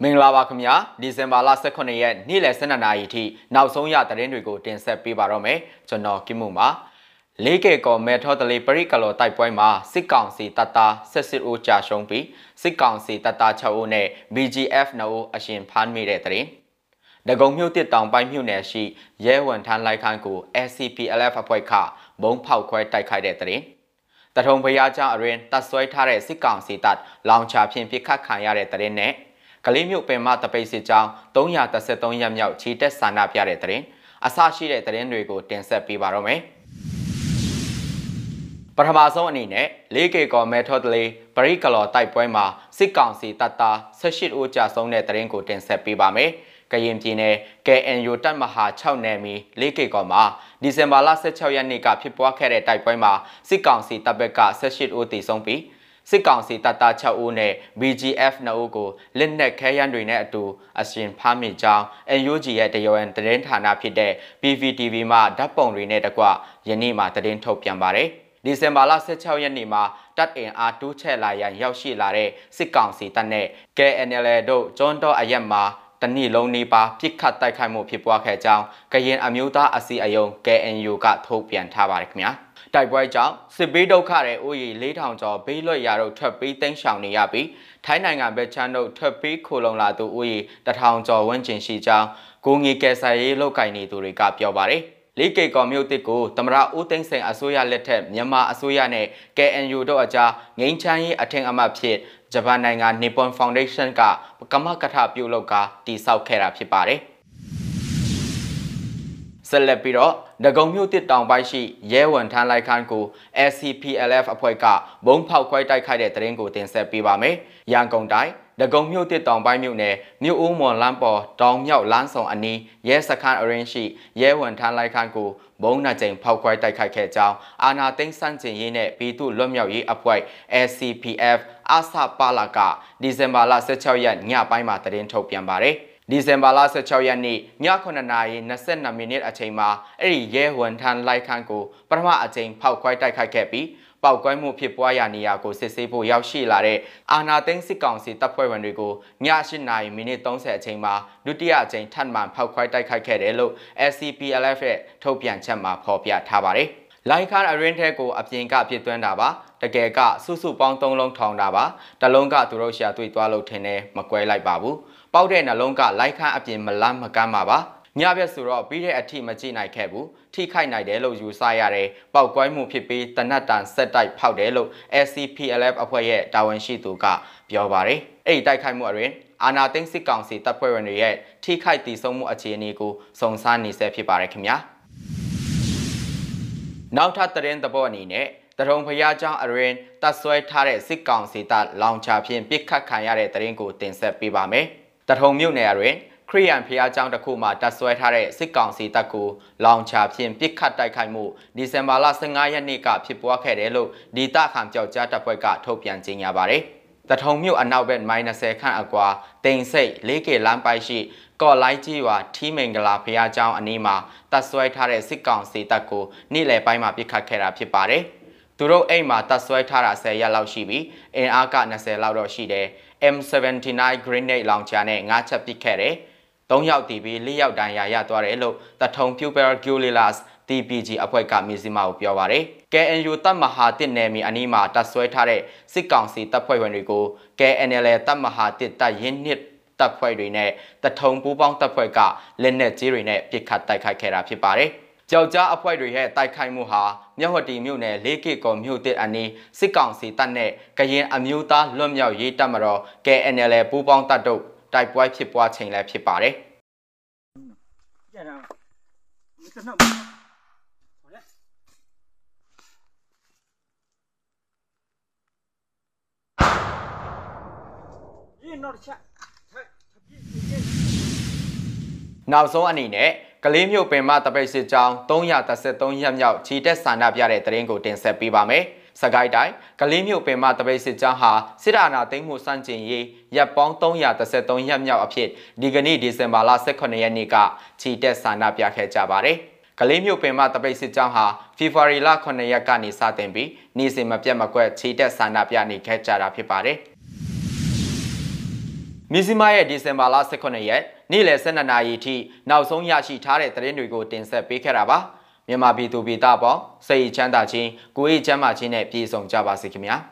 မင်္ဂလာပါခင်ဗျာဒီဇင်ဘာလ18ရက်နေ့လယ်12နာရီထိနောက်ဆုံးရသတင်းတွေကိုတင်ဆက်ပေးပါတော့မယ်ကျွန်တော်ကိမှုပါလေးကေကောမဲထောတလီပရိကလောတိုက်ပွဲမှာစစ်ကောင်စီတပ်သားဆက်စစ်အိုကြာရှုံးပြီးစစ်ကောင်စီတပ်သား6ဦးနဲ့ BGF 2ဦးအရှင်ဖမ်းမိတဲ့သတင်းဒဂုံမြို့တစ်တောင်ပိုင်းမြို့နယ်ရှိရဲဝန်ထမ်းလိုက်ခန်းကို SCPLF အဖွဲ့ကဘုံဖောက်ခွဲတိုက်ခိုက်တဲ့သတင်းတထုံဘုရားကျောင်းအရင်တပ်ဆွဲထားတဲ့စစ်ကောင်စီတပ်လောင်ချဖြင့်ပြစ်ခတ်ခံရတဲ့သတင်းနဲ့ ကလေးမြို့ပင်မတပိတ်စစ်ကြောင်း333ရက်မြောက်ချီတက်ဆန္ဒပြတဲ့သတင်းအစရှိတဲ့သတင်းတွေကိုတင်ဆက်ပေးပါတော့မယ်ပထမဆုံးအနေနဲ့ 4K ကောမဲထော်တလေးပရိကလော်တိုက်ပွဲမှာစစ်ကောင်စီတပ်သား18ဦးကြာဆုံးတဲ့သတင်းကိုတင်ဆက်ပေးပါမယ်ကရင်ပြည်နယ် KNU တပ်မဟာ6နယ်မြေ 4K ကောမှာဒီဇင်ဘာလ16ရက်နေ့ကဖြစ်ပွားခဲ့တဲ့တိုက်ပွဲမှာစစ်ကောင်စီတပ်ဘက်က18ဦးသေဆုံးပြီး စစ်ကောင်စီတပ်သား6ဦးနဲ့ BGF 2ဦးကိုလက်နက်ခဲယမ်းတွေနဲ့အတူအရှင်ဖမ်းမိကြောင်း NUG ရဲ့တရားဝင်သတင်းဌာနဖြစ်တဲ့ PVTV မှဓာတ်ပုံတွေနဲ့တကွယနေ့မှသတင်းထုတ်ပြန်ပါတယ်။ဒီဇင်ဘာလ16ရက်နေ့မှာတပ်အင်အားတိုးချဲ့လာရန်ရောက်ရှိလာတဲ့စစ်ကောင်စီတပ်နဲ့ KNL တို့ကျွန်းတော်အရက်မှာတနည်းလုံးနေပါပြစ်ခတ်တိုက်ခိုက်မှုဖြစ်ပွားခဲ့ကြောင်းကရင်အမျိုးသားအစည်းအရုံး KNU ကထုတ်ပြန်ထားပါတယ်ခင်ဗျာ။ တိုက်ပွဲကြောင့်စစ်ဘေးဒုက္ခတဲ့အိုးရီ4000ကျော်ဘေးလွတ်ရာတို့ထွက်ပြီးတိမ်းရှောင်နေရပြီးထိုင်းနိုင်ငံဘက်ချမ်းတို့ထွက်ပြီးခိုလုံလာသူအိုးရီ1000ကျော်ဝန်းကျင်ရှိကြောင်းကိုငီကယ်ဆယ်ရေးလုပ်ကိုင်နေသူတွေကပြောပါတယ်လေးကေကော်မြို့တစ်ကိုသမရဦးသိန်းစိန်အစိုးရလက်ထက်မြန်မာအစိုးရနဲ့ KNU တို့အကြားငိမ့်ချမ်းရေးအထင်အမှတ်ဖြစ်ဂျပန်နိုင်ငံ Nippon Foundation ကကမကထပြုလုပ်ကတည်ဆောက်ခဲ့တာဖြစ်ပါတယ်။ ဆက်လက်ပြီးတော့ဒဂုံမြို့တစ်တောင်ပိုင်းရှိရဲဝန်ထမ်းလိုက်ခန်းကို SCPLF အဖွဲ့ကဘုံဖောက်ခွဲတိုက်ခိုက်တဲ့တရင်ကိုတင်ဆက်ပေးပါမယ်။ရန်ကုန်တိုင်းဒဂုံမြို့တစ်တောင်ပိုင်းမြို့နယ်မြို့ဦးမွန်လမ်းပေါ်တောင်မြောက်လမ်းဆောင်အနီးရဲစခန်းအရင်ရှိရဲဝန်ထမ်းလိုက်ခန်းကိုဘုံနှကြိမ်ဖောက်ခွဲတိုက်ခိုက်ခဲ့ကြောင်းအာနာသိန်းစန့်ကျင်ရေးနဲ့ပြည်သူ့လွတ်မြောက်ရေးအဖွဲ့ SCPF အာဆာပါလာကဒီဇင်ဘာလ16ရက်ညပိုင်းမှာတရင်ထုတ်ပြန်ပါတယ်။ ဒီဇင်ဘာလ16ရက်နေ့ည9:22မိနစ်အချိန်မှာအဲ့ဒီရဲဝန်ထမ်းလိုက်ခန်းကိုပထမအကြိမ်ဖောက်ခွဲတိုက်ခိုက်ခဲ့ပြီးပောက်ကွဲမှုဖြစ်ပွားရာနေရာကိုစစ်ဆေးဖို့ရောက်ရှိလာတဲ့အာနာသိန်းစစ်ကောင်စီတပ်ဖွဲ့ဝင်တွေကိုည8:30မိနစ်30အချိန်မှာဒုတိယအကြိမ်ထပ်မံဖောက်ခွဲတိုက်ခိုက်ခဲ့တယ်လို့ SCPLF ရဲ့ထုတ်ပြန်ချက်မှာဖော်ပြထားပါတယ်။လိုင်ခန်အရင်ထဲကိုအပြင်ကပြစ်သွင်းတာပါတကယ်ကစုစုပေါင်း၃လုံးထောင်တာပါတလုံးကသူတို့ရှာတွေ့သွားလို့ထင်တယ်မကွဲလိုက်ပါဘူး ပေါက်တဲ့နှလုံးကလိုက်ခန်းအပြင်မလန်းမကမ်းပါပါညဘက်ဆိုတော့ပြီးတဲ့အထိမကြည့်နိုင်ခဲ့ဘူးထိခိုက်နိုင်တယ်လို့ယူဆရတယ်ပောက်ကွဲမှုဖြစ်ပြီးတနတ်တန်ဆက်တိုက်ဖောက်တယ်လို့ SCPLF အဖွဲ့ရဲ့တာဝန်ရှိသူကပြောပါတယ်အဲ့ဒီတိုက်ခိုက်မှုအရင်အာနာသိန်းစစ်ကောင်စီတပ်ဖွဲ့ဝင်တွေရဲ့ထိခိုက်တည်ဆုံမှုအခြေအနေကိုစုံစမ်းနေဆဲဖြစ်ပါတယ်ခင်ဗျာနောက်ထပ်သတင်းသဘောအနေနဲ့တရုံဖျားကျောင်းအရင်တပ်ဆွဲထားတဲ့စစ်ကောင်စီတပ်လောင်ချဖြင့်ပစ်ခတ်ခံရတဲ့တရင်ကိုတင်ဆက်ပေးပါမယ်။ တထုံမြို့နယ်တွင်ခရီးယန်ဖျားကျောင်းတစ်ခုမှာတပ်ဆွဲထားတဲ့စစ်ကောင်စီတပ်ကိုလောင်ချဖြင့်ပစ်ခတ်တိုက်ခိုက်မှုဒီဇင်ဘာလ15ရက်နေ့ကဖြစ်ပွားခဲ့တယ်လို့ဒီတခမ်ကြောက်ကြားတပ်ဖွဲ့ကထုတ်ပြန်ကြေညာပါတယ်။တထုံမြို့အနောက်ဘက်မိုင်20ခန့်အကွာတိန်စိတ် 4K လမ်းပိုက်ရှိကော့လိုက်ကြီးရွာထီးမင်္ဂလာဖျားကျောင်းအနီးမှာတပ်ဆွဲထားတဲ့စစ်ကောင်စီတပ်ကိုနေ့လယ်ပိုင်းမှာပစ်ခတ်ခဲ့တာဖြစ်ပါတယ်။သူတို့အိမ်မှာတပ်ဆွဲထားတာ10ရက်လောက်ရှိပြီးအင်အားက20လောက်တော့ရှိတယ် M79 grenade launcher နဲ့ငါးချက်ပစ်ခဲ့တယ်၃ယောက်တီးပြီး၄ယောက်တန်းရာရသွားတယ်လို့တထုံ Pupil Gulilas TPG အဖွဲ့ကမီဇီမာကိုပြောပါတယ် KNU တပ်မဟာတစ်နယ်မြေအနီးမှာတပ်ဆွဲထားတဲ့စစ်ကောင်စီတပ်ဖွဲ့ဝင်တွေကို KNL တပ်မဟာတစ်တပ်ရင်းနှစ်တပ်ဖွဲ့တွေနဲ့တထုံပူးပေါင်းတပ်ဖွဲ့ကလက်နက်ကြီးတွေနဲ့ပစ်ခတ်တိုက်ခိုက်ခဲ့တာဖြစ်ပါတယ်။ ကြောက်ကြားအဖွဲ့တွေရဲ့တိုက်ခိုက်မှုဟာမြဝတီမြို့နယ်လေးကေကော်မြို့တစ်အနီးစစ်ကောင်စီတပ်နဲ့ကရင်အမျိုးသားလွတ်မြောက်ရေးတပ်မတော် KNL ပူးပေါင်းတပ်တို့တိုက်ပွဲဖြစ်ပွားချိန်လည်းဖြစ်ပါတယ်။ကြရအောင်။မတနဟောလေ။ဒီနော်ချနောက်ဆုံးအနေနဲ့ ကလေးမျိုးပင်မတပိတ်စစ်ကြောင်း333ရက်မြောက်ခြီတက်ဆန္ဒပြတဲ့တရင်ကိုတင်ဆက်ပေးပါမယ်။စကိုင်းတိုင်းကလေးမျိုးပင်မတပိတ်စစ်ကြောင်းဟာစစ်အာဏာသိမ်းမှုစန့်ကျင်ရေးရပ်ပေါင်း333ရက်မြောက်အဖြစ်ဒီကနေ့ဒီဇင်ဘာလ18ရက်နေ့ကခြီတက်ဆန္ဒပြခဲ့ကြပါတယ်။ကလေးမျိုးပင်မတပိတ်စစ်ကြောင်းဟာဖေဖော်ဝါရီလ9ရက်ကနေစတင်ပြီးနေ့စဉ်မပြတ်မကွက်ခြီတက်ဆန္ဒပြနေခဲ့ကြတာဖြစ်ပါတယ်။ မီဇီမာရဲ့ဒီဇင်ဘာလ18ရက်နေ့လယ်12နာရီထိနောက်ဆုံးရရှိထားတဲ့သတင်းတွေကိုတင်ဆက်ပေးခဲ့တာပါမြန်မာပြည်သူပြည်သားပေါင်းစိတ်ချမ်းသာခြင်းကိုယ်ရေးချမ်းသာခြင်းနဲ့ပြည့်စုံကြပါစေခင်ဗျာ။